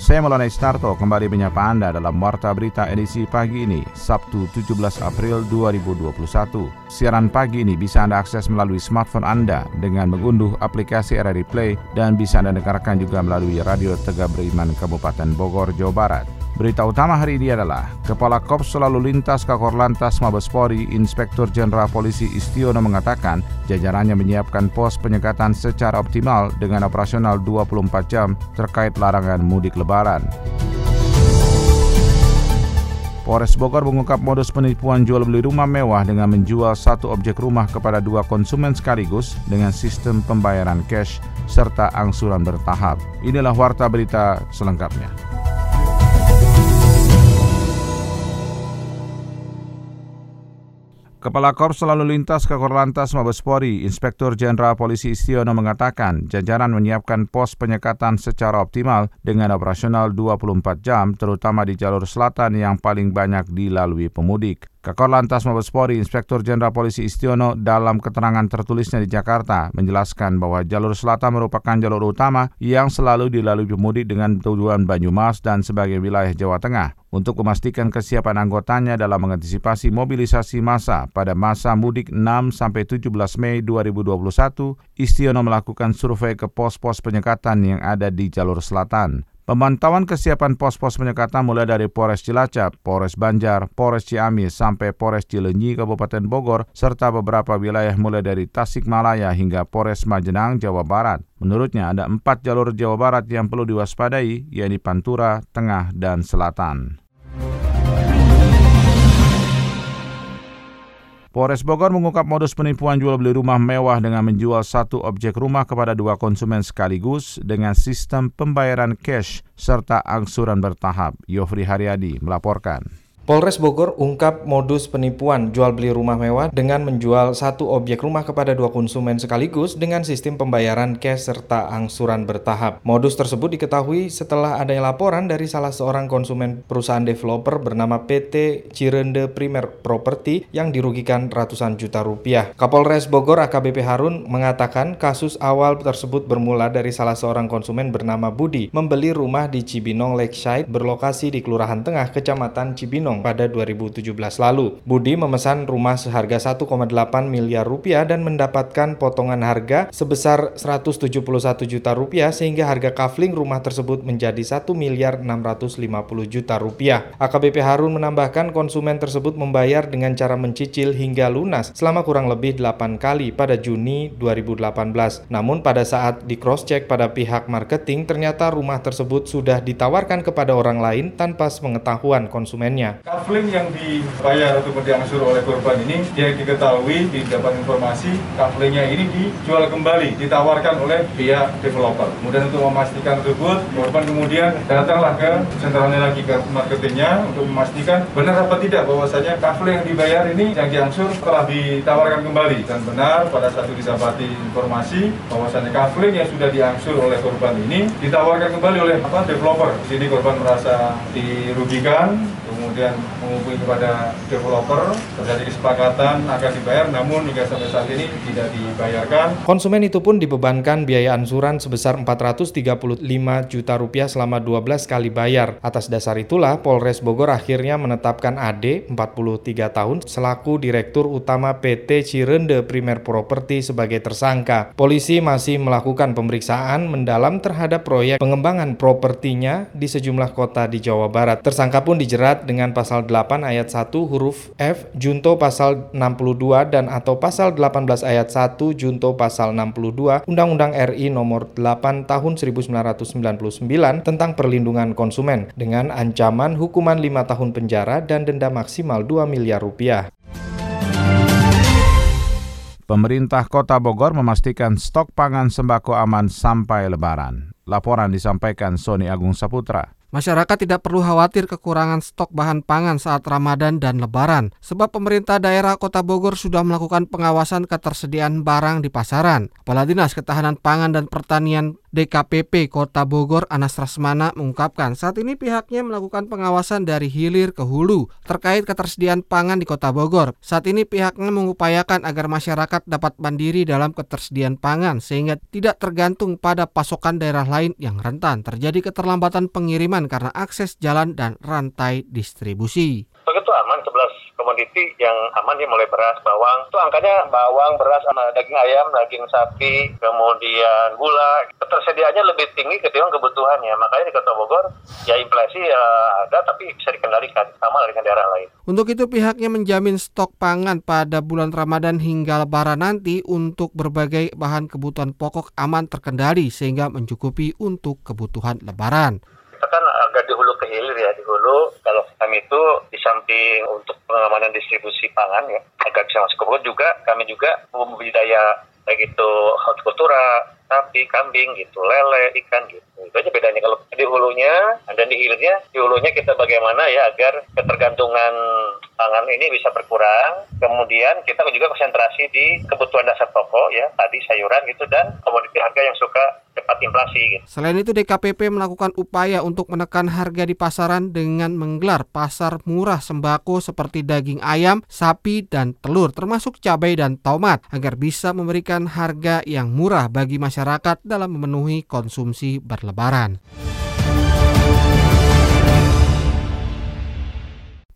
Saya Maulana Istarto kembali menyapa Anda dalam Warta Berita edisi pagi ini, Sabtu 17 April 2021. Siaran pagi ini bisa Anda akses melalui smartphone Anda dengan mengunduh aplikasi RRI Play dan bisa Anda dengarkan juga melalui Radio Tegak Beriman Kabupaten Bogor, Jawa Barat. Berita utama hari ini adalah Kepala Korps Selalu Lintas Kakor Lantas Mabespori Inspektur Jenderal Polisi Istiono mengatakan jajarannya menyiapkan pos penyekatan secara optimal dengan operasional 24 jam terkait larangan mudik lebaran. Polres Bogor mengungkap modus penipuan jual beli rumah mewah dengan menjual satu objek rumah kepada dua konsumen sekaligus dengan sistem pembayaran cash serta angsuran bertahap. Inilah warta berita selengkapnya. Kepala Korps Selalu Lintas Kakor Lantas Mabespori, Inspektur Jenderal Polisi Istiono mengatakan jajaran menyiapkan pos penyekatan secara optimal dengan operasional 24 jam terutama di jalur selatan yang paling banyak dilalui pemudik. Kakor Lantas Mabespori Inspektur Jenderal Polisi Istiono dalam keterangan tertulisnya di Jakarta menjelaskan bahwa jalur selatan merupakan jalur utama yang selalu dilalui pemudik dengan tujuan Banyumas dan sebagai wilayah Jawa Tengah. Untuk memastikan kesiapan anggotanya dalam mengantisipasi mobilisasi massa pada masa mudik 6-17 Mei 2021, Istiono melakukan survei ke pos-pos penyekatan yang ada di jalur selatan. Pemantauan kesiapan pos-pos penyekatan mulai dari Polres Cilacap, Polres Banjar, Polres Ciamis, sampai Polres Cilenyi, Kabupaten Bogor, serta beberapa wilayah mulai dari Tasikmalaya hingga Polres Majenang, Jawa Barat. Menurutnya ada empat jalur Jawa Barat yang perlu diwaspadai, yaitu Pantura, Tengah, dan Selatan. Polres Bogor mengungkap modus penipuan jual beli rumah mewah dengan menjual satu objek rumah kepada dua konsumen sekaligus dengan sistem pembayaran cash serta angsuran bertahap. Yofri Haryadi melaporkan. Polres Bogor ungkap modus penipuan jual beli rumah mewah dengan menjual satu objek rumah kepada dua konsumen sekaligus dengan sistem pembayaran cash serta angsuran bertahap. Modus tersebut diketahui setelah adanya laporan dari salah seorang konsumen perusahaan developer bernama PT Cirende Primer Property yang dirugikan ratusan juta rupiah. Kapolres Bogor AKBP Harun mengatakan kasus awal tersebut bermula dari salah seorang konsumen bernama Budi membeli rumah di Cibinong Lakeside berlokasi di Kelurahan Tengah, Kecamatan Cibinong pada 2017 lalu. Budi memesan rumah seharga 1,8 miliar rupiah dan mendapatkan potongan harga sebesar 171 juta rupiah sehingga harga kafling rumah tersebut menjadi 1 miliar 650 juta rupiah. AKBP Harun menambahkan konsumen tersebut membayar dengan cara mencicil hingga lunas selama kurang lebih 8 kali pada Juni 2018. Namun pada saat di cross check pada pihak marketing ternyata rumah tersebut sudah ditawarkan kepada orang lain tanpa pengetahuan konsumennya. Kafling yang dibayar ataupun diangsur oleh korban ini, dia diketahui, didapat informasi, kaflingnya ini dijual kembali, ditawarkan oleh pihak developer. Kemudian untuk memastikan tersebut, korban kemudian datanglah ke sentralnya lagi ke marketingnya untuk memastikan benar apa tidak bahwasanya kafling yang dibayar ini yang diangsur telah ditawarkan kembali. Dan benar pada saat itu disabati informasi bahwasanya kafling yang sudah diangsur oleh korban ini ditawarkan kembali oleh apa developer. Di sini korban merasa dirugikan, kemudian menghubungi kepada developer terjadi kesepakatan akan dibayar namun hingga sampai saat ini tidak dibayarkan. Konsumen itu pun dibebankan biaya ansuran sebesar 435 juta rupiah selama 12 kali bayar. Atas dasar itulah Polres Bogor akhirnya menetapkan AD 43 tahun selaku Direktur Utama PT Cirende Primer Property sebagai tersangka. Polisi masih melakukan pemeriksaan mendalam terhadap proyek pengembangan propertinya di sejumlah kota di Jawa Barat. Tersangka pun dijerat dengan pasal 8 ayat 1 huruf F junto pasal 62 dan atau pasal 18 ayat 1 junto pasal 62 Undang-Undang RI nomor 8 tahun 1999 tentang perlindungan konsumen dengan ancaman hukuman 5 tahun penjara dan denda maksimal 2 miliar rupiah. Pemerintah Kota Bogor memastikan stok pangan sembako aman sampai Lebaran. Laporan disampaikan Sony Agung Saputra. Masyarakat tidak perlu khawatir kekurangan stok bahan pangan saat Ramadan dan Lebaran, sebab pemerintah daerah Kota Bogor sudah melakukan pengawasan ketersediaan barang di pasaran. Kepala Dinas Ketahanan Pangan dan Pertanian DKPP Kota Bogor Anas Rasmana mengungkapkan saat ini pihaknya melakukan pengawasan dari hilir ke hulu terkait ketersediaan pangan di Kota Bogor. Saat ini pihaknya mengupayakan agar masyarakat dapat mandiri dalam ketersediaan pangan sehingga tidak tergantung pada pasokan daerah lain yang rentan terjadi keterlambatan pengiriman karena akses jalan dan rantai distribusi. Begitu aman 11 komoditi yang aman ya mulai beras, bawang. Itu angkanya bawang, beras, sama daging ayam, daging sapi, kemudian gula. Ketersediaannya lebih tinggi ketimbang kebutuhannya. Makanya di Kota Bogor ya inflasi ya ada tapi bisa dikendalikan sama dengan daerah lain. Untuk itu pihaknya menjamin stok pangan pada bulan Ramadan hingga Lebaran nanti untuk berbagai bahan kebutuhan pokok aman terkendali sehingga mencukupi untuk kebutuhan Lebaran kita kan agak di hulu ke hilir ya di hulu. Kalau kami itu di samping untuk pengamanan distribusi pangan ya agar bisa masuk ke juga. Kami juga budidaya baik itu hortikultura sapi, kambing gitu, lele, ikan gitu. Itu aja bedanya kalau di hulunya dan di hilirnya, di hulunya kita bagaimana ya agar ketergantungan pangan ini bisa berkurang. Kemudian kita juga konsentrasi di kebutuhan dasar pokok ya, tadi sayuran gitu dan komoditi harga yang suka cepat inflasi. Gitu. Selain itu DKPP melakukan upaya untuk menekan harga di pasaran dengan menggelar pasar murah sembako seperti daging ayam, sapi, dan telur termasuk cabai dan tomat agar bisa memberikan harga yang murah bagi masyarakat masyarakat dalam memenuhi konsumsi berlebaran.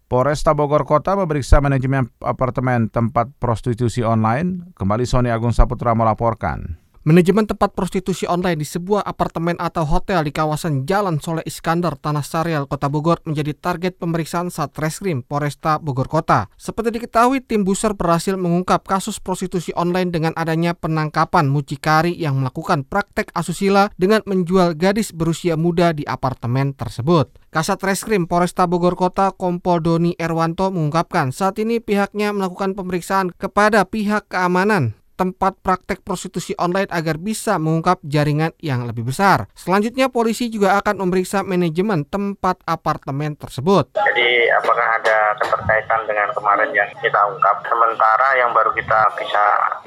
Polresta Bogor Kota memeriksa manajemen apartemen tempat prostitusi online. Kembali Sony Agung Saputra melaporkan. Manajemen tempat prostitusi online di sebuah apartemen atau hotel di kawasan Jalan Soleh Iskandar, Tanah Sarial, Kota Bogor menjadi target pemeriksaan Satreskrim Polresta Bogor Kota. Seperti diketahui, tim Buser berhasil mengungkap kasus prostitusi online dengan adanya penangkapan mucikari yang melakukan praktek asusila dengan menjual gadis berusia muda di apartemen tersebut. Kasat Reskrim Polresta Bogor Kota Kompol Doni Erwanto mengungkapkan saat ini pihaknya melakukan pemeriksaan kepada pihak keamanan tempat praktek prostitusi online agar bisa mengungkap jaringan yang lebih besar. Selanjutnya polisi juga akan memeriksa manajemen tempat apartemen tersebut. Jadi apakah ada keterkaitan dengan kemarin yang kita ungkap? Sementara yang baru kita bisa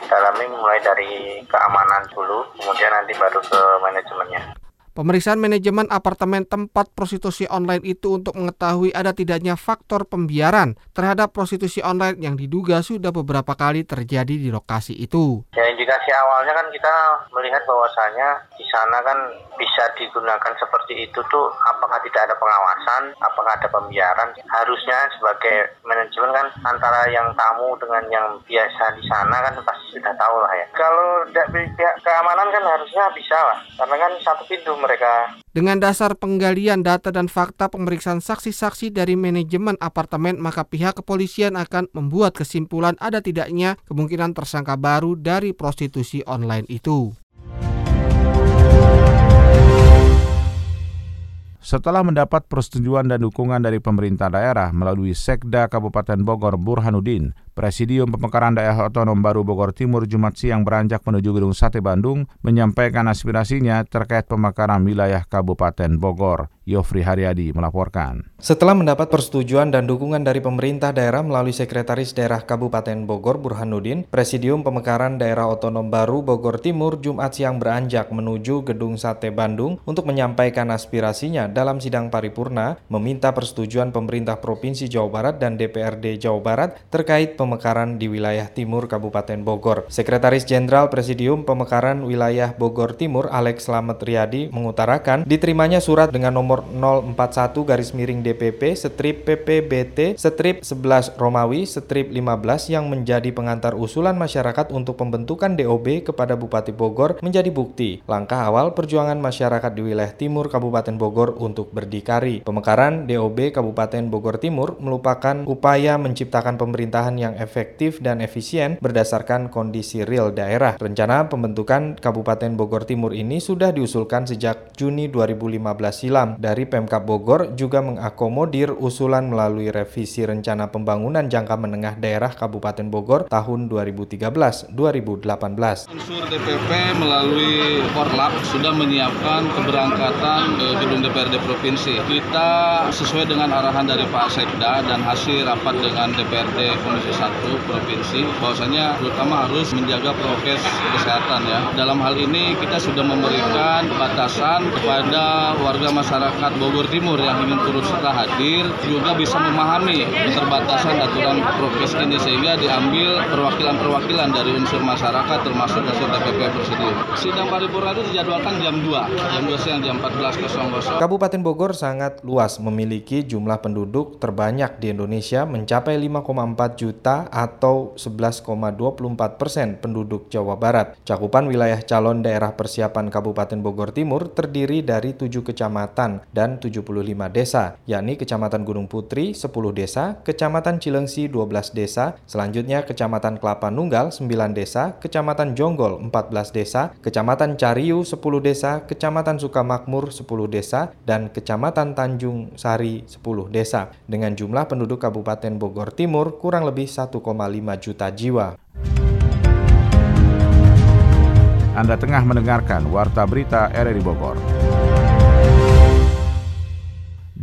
dalami mulai dari keamanan dulu, kemudian nanti baru ke manajemennya. Pemeriksaan manajemen apartemen tempat prostitusi online itu untuk mengetahui ada tidaknya faktor pembiaran terhadap prostitusi online yang diduga sudah beberapa kali terjadi di lokasi itu. Ya indikasi awalnya kan kita melihat bahwasanya di sana kan bisa digunakan seperti itu tuh apakah tidak ada pengawasan, apakah ada pembiaran. Harusnya sebagai manajemen kan antara yang tamu dengan yang biasa di sana kan pasti sudah tahu lah ya. Kalau pihak keamanan kan harusnya bisa lah, karena kan satu pintu mereka. Dengan dasar penggalian data dan fakta pemeriksaan saksi-saksi dari manajemen apartemen, maka pihak kepolisian akan membuat kesimpulan ada tidaknya kemungkinan tersangka baru dari prostitusi online itu. Setelah mendapat persetujuan dan dukungan dari pemerintah daerah melalui Sekda Kabupaten Bogor Burhanuddin, Presidium Pemekaran Daerah Otonom Baru Bogor Timur Jumat siang beranjak menuju Gedung Sate Bandung menyampaikan aspirasinya terkait pemekaran wilayah Kabupaten Bogor. Yofri Haryadi melaporkan. Setelah mendapat persetujuan dan dukungan dari pemerintah daerah melalui Sekretaris Daerah Kabupaten Bogor Burhanuddin, Presidium Pemekaran Daerah Otonom Baru Bogor Timur Jumat siang beranjak menuju Gedung Sate Bandung untuk menyampaikan aspirasinya dalam sidang paripurna meminta persetujuan pemerintah Provinsi Jawa Barat dan DPRD Jawa Barat terkait pemekaran di wilayah timur Kabupaten Bogor. Sekretaris Jenderal Presidium Pemekaran Wilayah Bogor Timur Alex Slamet Riyadi mengutarakan diterimanya surat dengan nomor 041 garis miring DPP strip PPBT strip 11 Romawi strip 15 yang menjadi pengantar usulan masyarakat untuk pembentukan DOB kepada Bupati Bogor menjadi bukti langkah awal perjuangan masyarakat di wilayah timur Kabupaten Bogor untuk berdikari. Pemekaran DOB Kabupaten Bogor Timur merupakan upaya menciptakan pemerintahan yang efektif dan efisien berdasarkan kondisi real daerah. Rencana pembentukan Kabupaten Bogor Timur ini sudah diusulkan sejak Juni 2015 silam. Dari Pemkap Bogor juga mengakomodir usulan melalui revisi rencana pembangunan jangka menengah daerah Kabupaten Bogor tahun 2013-2018. Unsur DPP melalui Korlap sudah menyiapkan keberangkatan ke gedung DPRD Provinsi. Kita sesuai dengan arahan dari Pak Sekda dan hasil rapat dengan DPRD Komisi 1 satu provinsi bahwasanya terutama harus menjaga prokes kesehatan ya. Dalam hal ini kita sudah memberikan batasan kepada warga masyarakat Bogor Timur yang ingin turut serta hadir juga bisa memahami keterbatasan aturan prokes ini sehingga diambil perwakilan-perwakilan dari unsur masyarakat termasuk hasil TPP Presidium. Sidang paripurna itu dijadwalkan jam 2, jam 2 siang jam 14.00. Kabupaten Bogor sangat luas memiliki jumlah penduduk terbanyak di Indonesia mencapai 5,4 juta atau 11,24 persen penduduk Jawa Barat. Cakupan wilayah calon daerah persiapan Kabupaten Bogor Timur terdiri dari 7 kecamatan dan 75 desa, yakni Kecamatan Gunung Putri 10 desa, Kecamatan Cilengsi 12 desa, selanjutnya Kecamatan Kelapa Nunggal 9 desa, Kecamatan Jonggol 14 desa, Kecamatan Cariu 10 desa, Kecamatan Sukamakmur 10 desa, dan Kecamatan Tanjung Sari 10 desa. Dengan jumlah penduduk Kabupaten Bogor Timur kurang lebih 1,5 juta jiwa. Anda tengah mendengarkan Warta Berita RRI Bogor.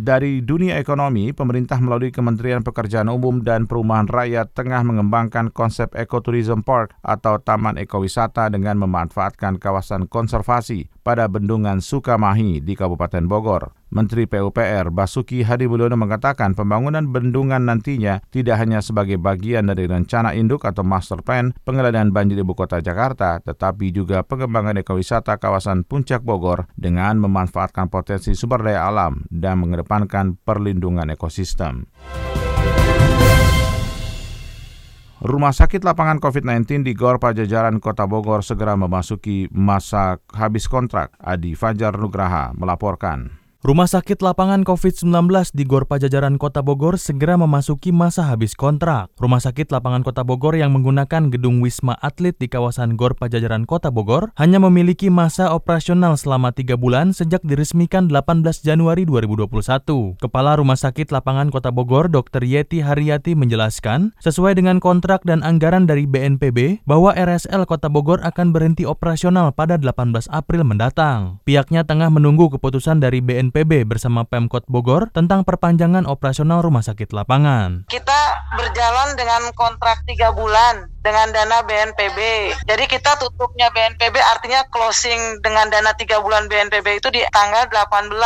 Dari dunia ekonomi, pemerintah melalui Kementerian Pekerjaan Umum dan Perumahan Rakyat tengah mengembangkan konsep Ecotourism Park atau Taman Ekowisata dengan memanfaatkan kawasan konservasi pada Bendungan Sukamahi di Kabupaten Bogor. Menteri PUPR Basuki Hadi Mulyono mengatakan pembangunan bendungan nantinya tidak hanya sebagai bagian dari rencana induk atau master plan pengelolaan banjir ibu kota Jakarta, tetapi juga pengembangan ekowisata kawasan Puncak Bogor dengan memanfaatkan potensi sumber daya alam dan mengedepankan perlindungan ekosistem. Rumah sakit lapangan COVID-19 di Gor Pajajaran Kota Bogor segera memasuki masa habis kontrak. Adi Fajar Nugraha melaporkan. Rumah sakit lapangan COVID-19 di Gor Pajajaran Kota Bogor segera memasuki masa habis kontrak. Rumah sakit lapangan Kota Bogor yang menggunakan gedung Wisma Atlet di kawasan Gor Pajajaran Kota Bogor hanya memiliki masa operasional selama tiga bulan sejak diresmikan 18 Januari 2021. Kepala Rumah Sakit Lapangan Kota Bogor, Dr. Yeti Haryati menjelaskan, sesuai dengan kontrak dan anggaran dari BNPB, bahwa RSL Kota Bogor akan berhenti operasional pada 18 April mendatang. Pihaknya tengah menunggu keputusan dari BNPB BNPB bersama Pemkot Bogor tentang perpanjangan operasional rumah sakit lapangan. Kita berjalan dengan kontrak tiga bulan dengan dana BNPB. Jadi kita tutupnya BNPB artinya closing dengan dana tiga bulan BNPB itu di tanggal 18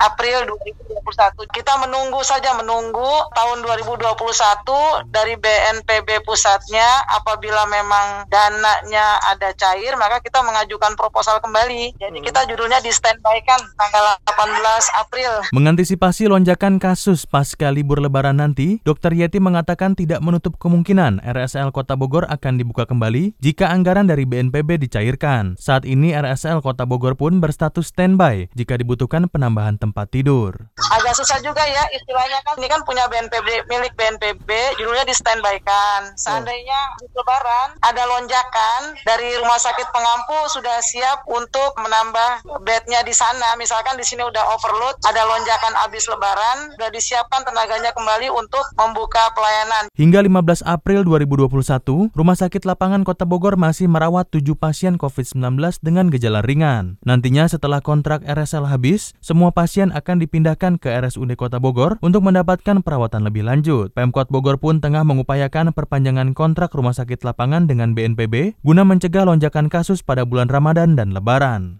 April 2021. Kita menunggu saja menunggu tahun 2021 dari BNPB pusatnya apabila memang dananya ada cair maka kita mengajukan proposal kembali. Jadi hmm. kita judulnya di standby kan tanggal 18 April. Mengantisipasi lonjakan kasus pasca libur lebaran nanti, Dr. Yeti mengatakan tidak menutup kemungkinan RSL Kota Kota Bogor akan dibuka kembali jika anggaran dari BNPB dicairkan. Saat ini RSL Kota Bogor pun berstatus standby jika dibutuhkan penambahan tempat tidur. Agak susah juga ya istilahnya kan ini kan punya BNPB milik BNPB judulnya di standby kan. Seandainya di lebaran ada lonjakan dari rumah sakit pengampu sudah siap untuk menambah bednya di sana. Misalkan di sini udah overload, ada lonjakan habis lebaran, sudah disiapkan tenaganya kembali untuk membuka pelayanan. Hingga 15 April 2021 Rumah Sakit Lapangan Kota Bogor masih merawat 7 pasien COVID-19 dengan gejala ringan. Nantinya setelah kontrak RSL habis, semua pasien akan dipindahkan ke RSUD Kota Bogor untuk mendapatkan perawatan lebih lanjut. Pemkot Bogor pun tengah mengupayakan perpanjangan kontrak Rumah Sakit Lapangan dengan BNPB guna mencegah lonjakan kasus pada bulan Ramadan dan Lebaran.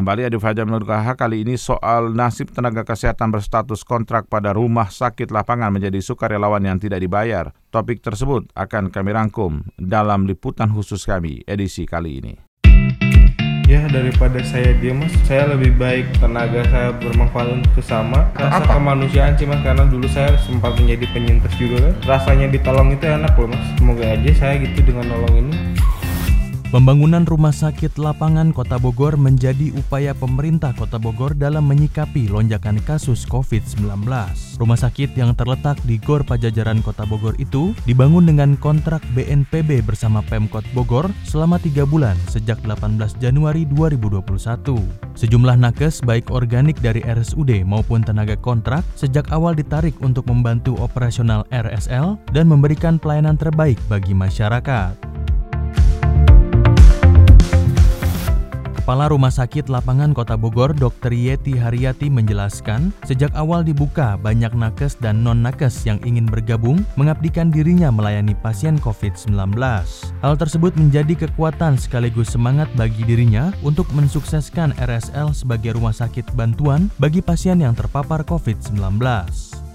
Kembali Adi Fajar Nurkaha kali ini soal nasib tenaga kesehatan berstatus kontrak pada rumah sakit lapangan menjadi sukarelawan yang tidak dibayar. Topik tersebut akan kami rangkum dalam liputan khusus kami edisi kali ini. Ya daripada saya diam mas, saya lebih baik tenaga saya bermanfaat untuk sesama. Rasa Apa? kemanusiaan sih mas, karena dulu saya sempat menjadi penyintas juga kan. Rasanya ditolong itu enak loh mas. Semoga aja saya gitu dengan nolong ini. Pembangunan rumah sakit lapangan Kota Bogor menjadi upaya pemerintah Kota Bogor dalam menyikapi lonjakan kasus COVID-19. Rumah sakit yang terletak di Gor Pajajaran Kota Bogor itu dibangun dengan kontrak BNPB bersama Pemkot Bogor selama tiga bulan sejak 18 Januari 2021. Sejumlah nakes baik organik dari RSUD maupun tenaga kontrak sejak awal ditarik untuk membantu operasional RSL dan memberikan pelayanan terbaik bagi masyarakat. Kepala Rumah Sakit Lapangan Kota Bogor, Dr. Yeti Haryati menjelaskan, sejak awal dibuka banyak nakes dan non-nakes yang ingin bergabung mengabdikan dirinya melayani pasien COVID-19. Hal tersebut menjadi kekuatan sekaligus semangat bagi dirinya untuk mensukseskan RSL sebagai rumah sakit bantuan bagi pasien yang terpapar COVID-19.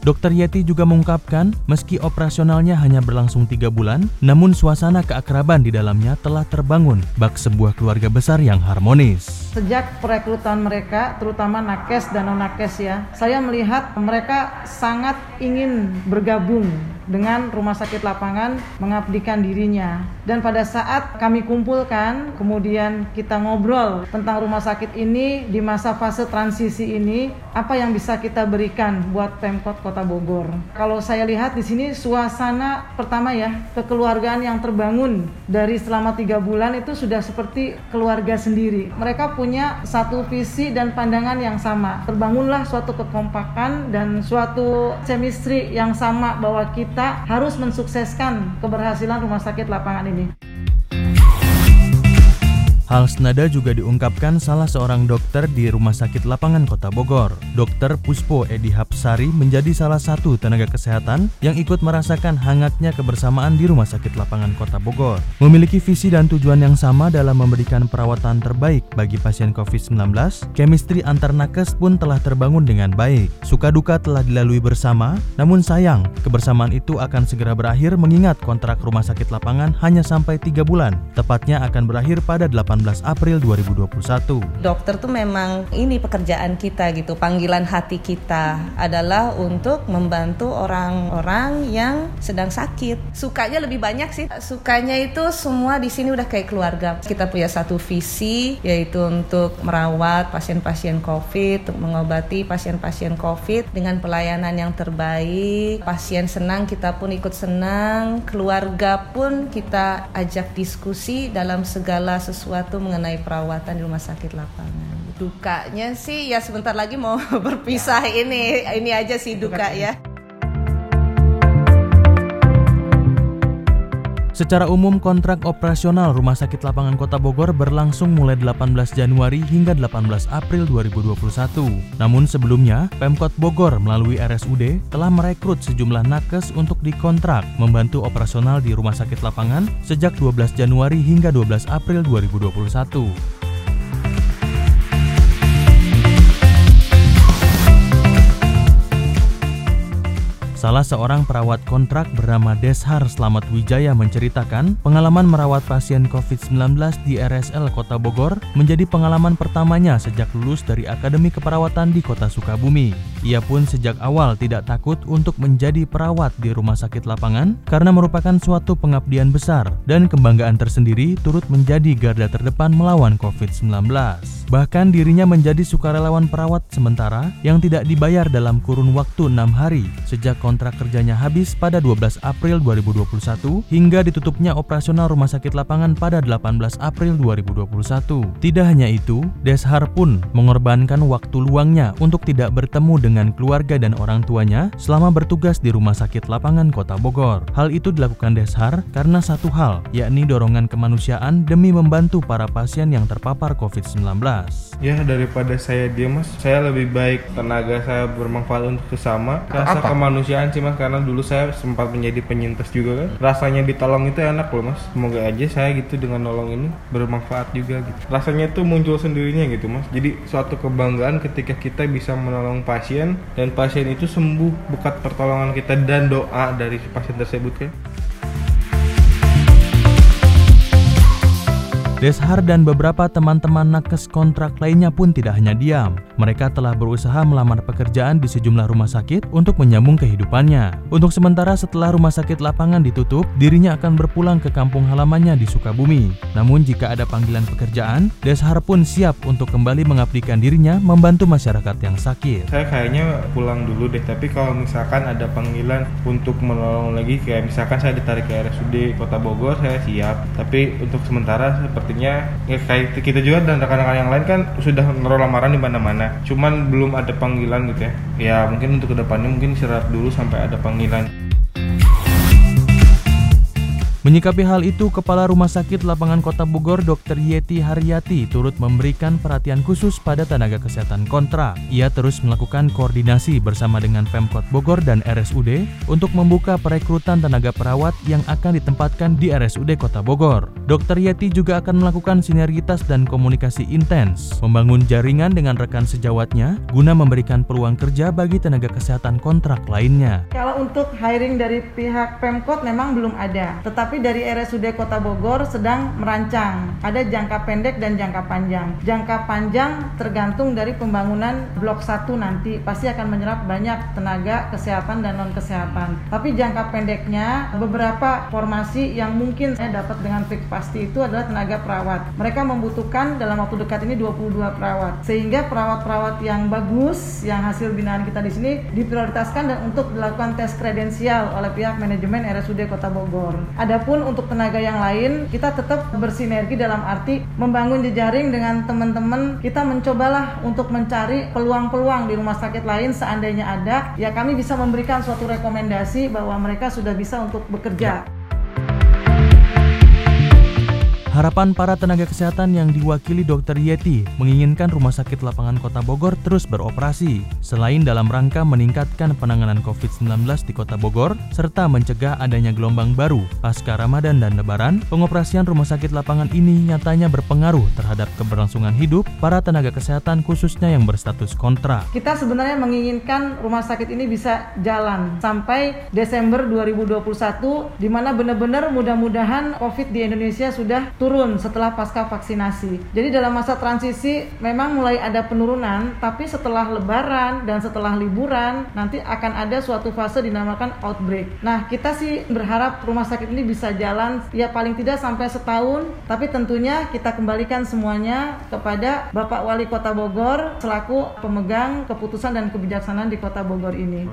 Dr. Yeti juga mengungkapkan, meski operasionalnya hanya berlangsung tiga bulan, namun suasana keakraban di dalamnya telah terbangun bak sebuah keluarga besar yang harmonis. Sejak perekrutan mereka, terutama nakes dan non-nakes ya, saya melihat mereka sangat ingin bergabung dengan rumah sakit lapangan mengabdikan dirinya. Dan pada saat kami kumpulkan, kemudian kita ngobrol tentang rumah sakit ini di masa fase transisi ini, apa yang bisa kita berikan buat Pemkot Kota Bogor. Kalau saya lihat di sini suasana pertama ya, kekeluargaan yang terbangun dari selama tiga bulan itu sudah seperti keluarga sendiri. Mereka punya satu visi dan pandangan yang sama. Terbangunlah suatu kekompakan dan suatu chemistry yang sama bahwa kita harus mensukseskan keberhasilan rumah sakit lapangan ini. Hal senada juga diungkapkan salah seorang dokter di Rumah Sakit Lapangan Kota Bogor. Dokter Puspo Edi Hapsari menjadi salah satu tenaga kesehatan yang ikut merasakan hangatnya kebersamaan di Rumah Sakit Lapangan Kota Bogor. Memiliki visi dan tujuan yang sama dalam memberikan perawatan terbaik bagi pasien COVID-19, chemistry antar nakes pun telah terbangun dengan baik. Suka duka telah dilalui bersama, namun sayang, kebersamaan itu akan segera berakhir mengingat kontrak Rumah Sakit Lapangan hanya sampai 3 bulan, tepatnya akan berakhir pada 8 18 April 2021. Dokter tuh memang ini pekerjaan kita gitu, panggilan hati kita adalah untuk membantu orang-orang yang sedang sakit. Sukanya lebih banyak sih. Sukanya itu semua di sini udah kayak keluarga. Kita punya satu visi yaitu untuk merawat pasien-pasien COVID, untuk mengobati pasien-pasien COVID dengan pelayanan yang terbaik. Pasien senang, kita pun ikut senang. Keluarga pun kita ajak diskusi dalam segala sesuatu sesuatu mengenai perawatan di rumah sakit lapangan. Dukanya sih ya sebentar lagi mau berpisah ini, ini aja sih duka ya. Secara umum kontrak operasional Rumah Sakit Lapangan Kota Bogor berlangsung mulai 18 Januari hingga 18 April 2021. Namun sebelumnya, Pemkot Bogor melalui RSUD telah merekrut sejumlah nakes untuk dikontrak membantu operasional di Rumah Sakit Lapangan sejak 12 Januari hingga 12 April 2021. Salah seorang perawat kontrak bernama Deshar Slamet Wijaya menceritakan pengalaman merawat pasien COVID-19 di RSL Kota Bogor menjadi pengalaman pertamanya sejak lulus dari Akademi Keperawatan di Kota Sukabumi. Ia pun sejak awal tidak takut untuk menjadi perawat di rumah sakit lapangan karena merupakan suatu pengabdian besar dan kebanggaan tersendiri turut menjadi garda terdepan melawan COVID-19. Bahkan dirinya menjadi sukarelawan perawat sementara yang tidak dibayar dalam kurun waktu enam hari sejak kontrak kerjanya habis pada 12 April 2021 hingga ditutupnya operasional rumah sakit lapangan pada 18 April 2021. Tidak hanya itu, Deshar pun mengorbankan waktu luangnya untuk tidak bertemu dengan keluarga dan orang tuanya selama bertugas di rumah sakit lapangan kota Bogor. Hal itu dilakukan Deshar karena satu hal, yakni dorongan kemanusiaan demi membantu para pasien yang terpapar COVID-19. Ya daripada saya diam mas, saya lebih baik tenaga saya bermanfaat untuk sesama. Rasa kemanusiaan kerjaan sih mas karena dulu saya sempat menjadi penyintas juga kan. Rasanya ditolong itu enak loh mas. Semoga aja saya gitu dengan nolong ini bermanfaat juga gitu. Rasanya tuh muncul sendirinya gitu mas. Jadi suatu kebanggaan ketika kita bisa menolong pasien dan pasien itu sembuh. Berkat pertolongan kita dan doa dari pasien tersebut kan Deshar dan beberapa teman-teman nakes kontrak lainnya pun tidak hanya diam. Mereka telah berusaha melamar pekerjaan di sejumlah rumah sakit untuk menyambung kehidupannya. Untuk sementara setelah rumah sakit lapangan ditutup, dirinya akan berpulang ke kampung halamannya di Sukabumi. Namun jika ada panggilan pekerjaan, Deshar pun siap untuk kembali mengabdikan dirinya membantu masyarakat yang sakit. Saya kayaknya pulang dulu deh, tapi kalau misalkan ada panggilan untuk menolong lagi, kayak misalkan saya ditarik ke RSUD Kota Bogor, saya siap. Tapi untuk sementara seperti sepertinya ya kayak kita juga dan rekan-rekan yang lain kan sudah menaruh lamaran di mana-mana. Cuman belum ada panggilan gitu ya. Ya mungkin untuk ke depannya mungkin istirahat dulu sampai ada panggilan Menyikapi hal itu, Kepala Rumah Sakit Lapangan Kota Bogor Dr. Yeti Haryati turut memberikan perhatian khusus pada tenaga kesehatan kontra. Ia terus melakukan koordinasi bersama dengan Pemkot Bogor dan RSUD untuk membuka perekrutan tenaga perawat yang akan ditempatkan di RSUD Kota Bogor. Dr. Yeti juga akan melakukan sinergitas dan komunikasi intens, membangun jaringan dengan rekan sejawatnya guna memberikan peluang kerja bagi tenaga kesehatan kontrak lainnya. Kalau untuk hiring dari pihak Pemkot memang belum ada, tetapi tapi dari RSUD Kota Bogor sedang merancang. Ada jangka pendek dan jangka panjang. Jangka panjang tergantung dari pembangunan blok 1 nanti pasti akan menyerap banyak tenaga kesehatan dan non kesehatan. Tapi jangka pendeknya beberapa formasi yang mungkin saya dapat dengan fix pasti itu adalah tenaga perawat. Mereka membutuhkan dalam waktu dekat ini 22 perawat. Sehingga perawat-perawat yang bagus yang hasil binaan kita di sini diprioritaskan dan untuk dilakukan tes kredensial oleh pihak manajemen RSUD Kota Bogor. Ada Adapun untuk tenaga yang lain, kita tetap bersinergi dalam arti membangun jejaring dengan teman-teman. Kita mencobalah untuk mencari peluang-peluang di rumah sakit lain seandainya ada, ya kami bisa memberikan suatu rekomendasi bahwa mereka sudah bisa untuk bekerja. Harapan para tenaga kesehatan yang diwakili Dr. Yeti menginginkan Rumah Sakit Lapangan Kota Bogor terus beroperasi, selain dalam rangka meningkatkan penanganan COVID-19 di Kota Bogor, serta mencegah adanya gelombang baru pasca Ramadan dan Lebaran, pengoperasian Rumah Sakit Lapangan ini nyatanya berpengaruh terhadap keberlangsungan hidup para tenaga kesehatan khususnya yang berstatus kontra. Kita sebenarnya menginginkan rumah sakit ini bisa jalan sampai Desember 2021, di mana benar-benar mudah-mudahan COVID di Indonesia sudah turun setelah pasca vaksinasi. Jadi dalam masa transisi memang mulai ada penurunan, tapi setelah lebaran dan setelah liburan nanti akan ada suatu fase dinamakan outbreak. Nah, kita sih berharap rumah sakit ini bisa jalan ya paling tidak sampai setahun, tapi tentunya kita kembalikan semuanya kepada Bapak Wali Kota Bogor selaku pemegang keputusan dan kebijaksanaan di Kota Bogor ini.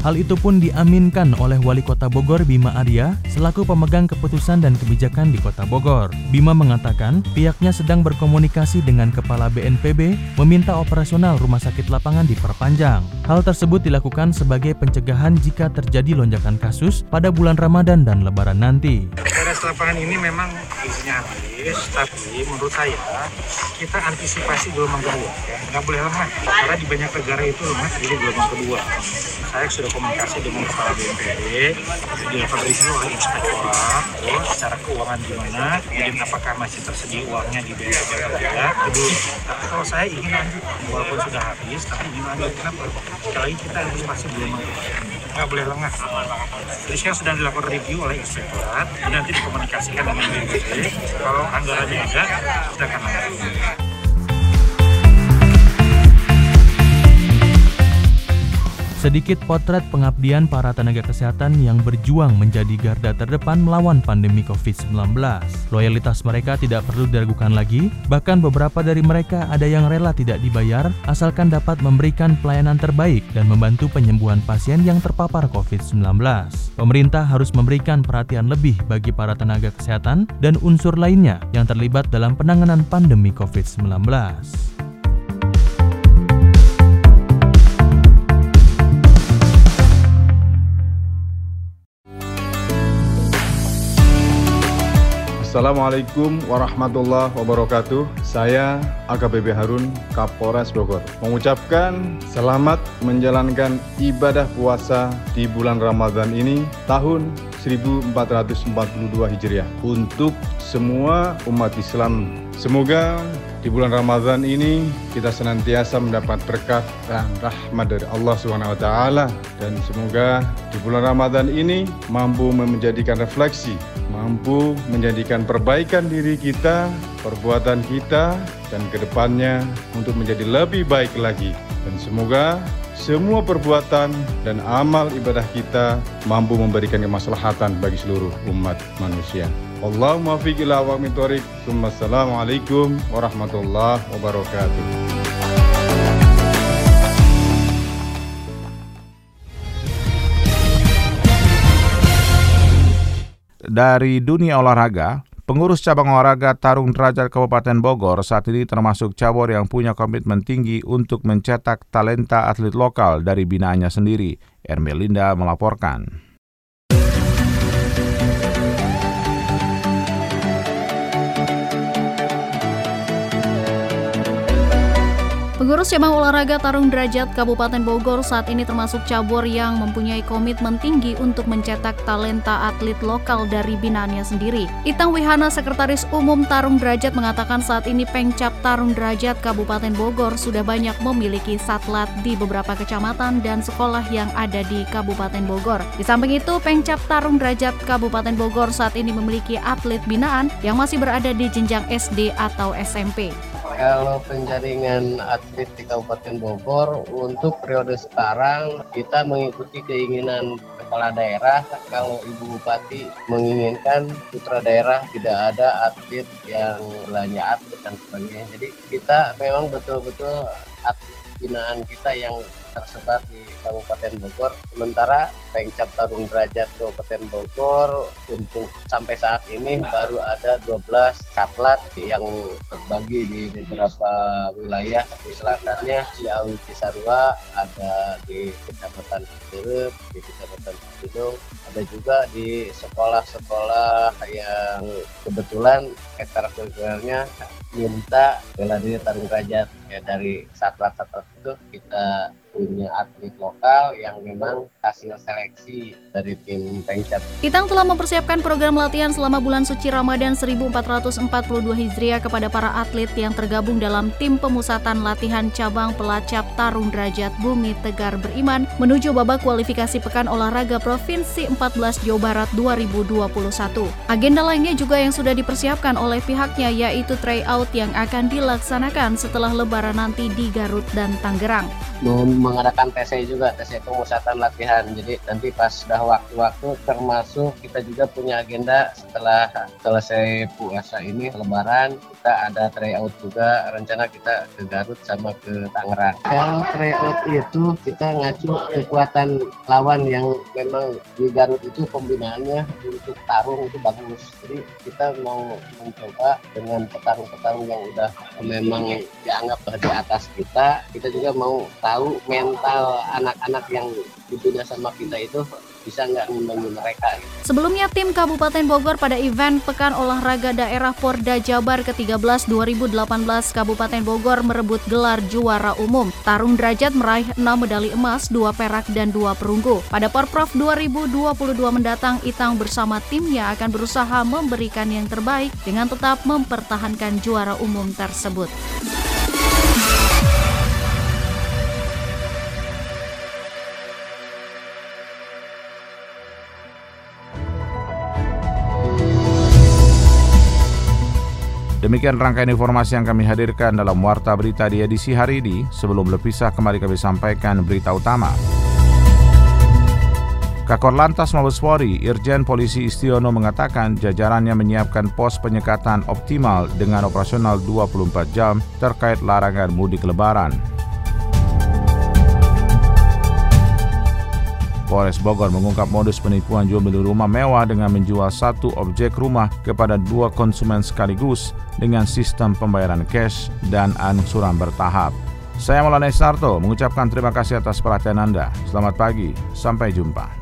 Hal itu pun diaminkan oleh Wali Kota Bogor Bima Arya selaku pemegang keputusan dan kebijakan di Kota Bogor. Bima mengatakan pihaknya sedang berkomunikasi dengan Kepala BNPB meminta operasional rumah sakit lapangan diperpanjang. Hal tersebut dilakukan sebagai pencegahan jika terjadi lonjakan kasus pada bulan Ramadan dan Lebaran nanti. Teras lapangan ini memang isinya habis, tapi menurut saya kita antisipasi gelombang kedua. Ya. Nggak boleh lemah, karena di banyak negara itu lemah jadi gelombang kedua. Saya sudah komunikasi dengan kepala BNPB dilakukan review oleh inspektorat oh, secara keuangan gimana kemudian apakah masih tersedia uangnya di BNPB atau tidak jadi tapi kalau saya ingin lanjut walaupun sudah habis tapi ingin lanjut kenapa sekali kita antisipasi belum nggak boleh lengah. Jadi sekarang sedang dilakukan review oleh inspektorat. Nanti dikomunikasikan dengan BNPB kalau anggarannya ada kita akan lanjut Sedikit potret pengabdian para tenaga kesehatan yang berjuang menjadi garda terdepan melawan pandemi COVID-19. Loyalitas mereka tidak perlu diragukan lagi, bahkan beberapa dari mereka ada yang rela tidak dibayar asalkan dapat memberikan pelayanan terbaik dan membantu penyembuhan pasien yang terpapar COVID-19. Pemerintah harus memberikan perhatian lebih bagi para tenaga kesehatan dan unsur lainnya yang terlibat dalam penanganan pandemi COVID-19. Assalamualaikum warahmatullahi wabarakatuh. Saya AKBP Harun, Kapolres Bogor. Mengucapkan selamat menjalankan ibadah puasa di bulan Ramadan ini tahun 1442 Hijriah untuk semua umat Islam. Semoga di bulan Ramadan ini kita senantiasa mendapat berkat dan rahmat dari Allah taala dan semoga di bulan Ramadan ini mampu menjadikan refleksi, mampu menjadikan perbaikan diri kita, perbuatan kita dan ke depannya untuk menjadi lebih baik lagi dan semoga semua perbuatan dan amal ibadah kita mampu memberikan kemaslahatan bagi seluruh umat manusia. Allahumma fiq ila wa min tariq. Assalamualaikum warahmatullahi wabarakatuh. Dari dunia olahraga, Pengurus cabang olahraga Tarung Derajat Kabupaten Bogor saat ini termasuk cabur yang punya komitmen tinggi untuk mencetak talenta atlet lokal dari binaannya sendiri. Ermelinda melaporkan. Cabang olahraga tarung derajat Kabupaten Bogor saat ini termasuk cabur yang mempunyai komitmen tinggi untuk mencetak talenta atlet lokal dari binaannya sendiri. Itang Wihana, Sekretaris Umum Tarung Derajat mengatakan saat ini Pengcap Tarung Derajat Kabupaten Bogor sudah banyak memiliki satlat di beberapa kecamatan dan sekolah yang ada di Kabupaten Bogor. Di samping itu, Pengcap Tarung Derajat Kabupaten Bogor saat ini memiliki atlet binaan yang masih berada di jenjang SD atau SMP kalau penjaringan atlet di Kabupaten Bogor untuk periode sekarang kita mengikuti keinginan kepala daerah kalau Ibu Bupati menginginkan putra daerah tidak ada atlet yang belanja atlet dan sebagainya jadi kita memang betul-betul atlet binaan kita yang tersebar di Kabupaten Bogor. Sementara Pengcap Tarung Derajat Kabupaten Bogor untuk sampai saat ini baru ada 12 satlat yang terbagi di beberapa wilayah. Di selatannya di Awi Cisarua, ada di Kecamatan Cirebon, di Kecamatan Cibinong, ada juga di sekolah-sekolah yang kebetulan ekstrakurikulernya minta bela diri tarung derajat ya dari satlat-satlat itu kita punya atlet lokal yang memang hasil seleksi dari tim. Itang telah mempersiapkan program latihan selama bulan suci Ramadan 1442 Hijriah kepada para atlet yang tergabung dalam tim pemusatan latihan cabang pelacap tarung derajat Bumi Tegar Beriman menuju babak kualifikasi Pekan Olahraga Provinsi 14 Jawa Barat 2021. Agenda lainnya juga yang sudah dipersiapkan oleh pihaknya yaitu tryout yang akan dilaksanakan setelah lebaran nanti di Garut dan Tangerang mengadakan TC juga TC pemusatan latihan jadi nanti pas sudah waktu-waktu termasuk kita juga punya agenda setelah selesai puasa ini lebaran kita ada tryout juga. Rencana kita ke Garut sama ke Tangerang. Kalau tryout itu kita ngacu kekuatan lawan yang memang di Garut itu pembinaannya untuk tarung itu bagus. Jadi kita mau mencoba dengan petarung-petarung yang udah memang dianggap di atas kita. Kita juga mau tahu mental anak-anak yang dibina sama kita itu bisa nggak ngembangin mereka. Sebelumnya tim Kabupaten Bogor pada event Pekan Olahraga Daerah Porda Jabar ke-13 2018 Kabupaten Bogor merebut gelar juara umum. Tarung derajat meraih 6 medali emas, 2 perak dan 2 perunggu. Pada Porprov 2022 mendatang Itang bersama timnya akan berusaha memberikan yang terbaik dengan tetap mempertahankan juara umum tersebut. Demikian rangkaian informasi yang kami hadirkan dalam Warta Berita di edisi hari ini. Sebelum berpisah, kembali kami sampaikan berita utama. Kakor Lantas Mabes Polri, Irjen Polisi Istiono mengatakan jajarannya menyiapkan pos penyekatan optimal dengan operasional 24 jam terkait larangan mudik lebaran. Polres Bogor mengungkap modus penipuan jual beli rumah mewah dengan menjual satu objek rumah kepada dua konsumen sekaligus dengan sistem pembayaran cash dan angsuran bertahap. Saya Maulana Sarto mengucapkan terima kasih atas perhatian Anda. Selamat pagi, sampai jumpa.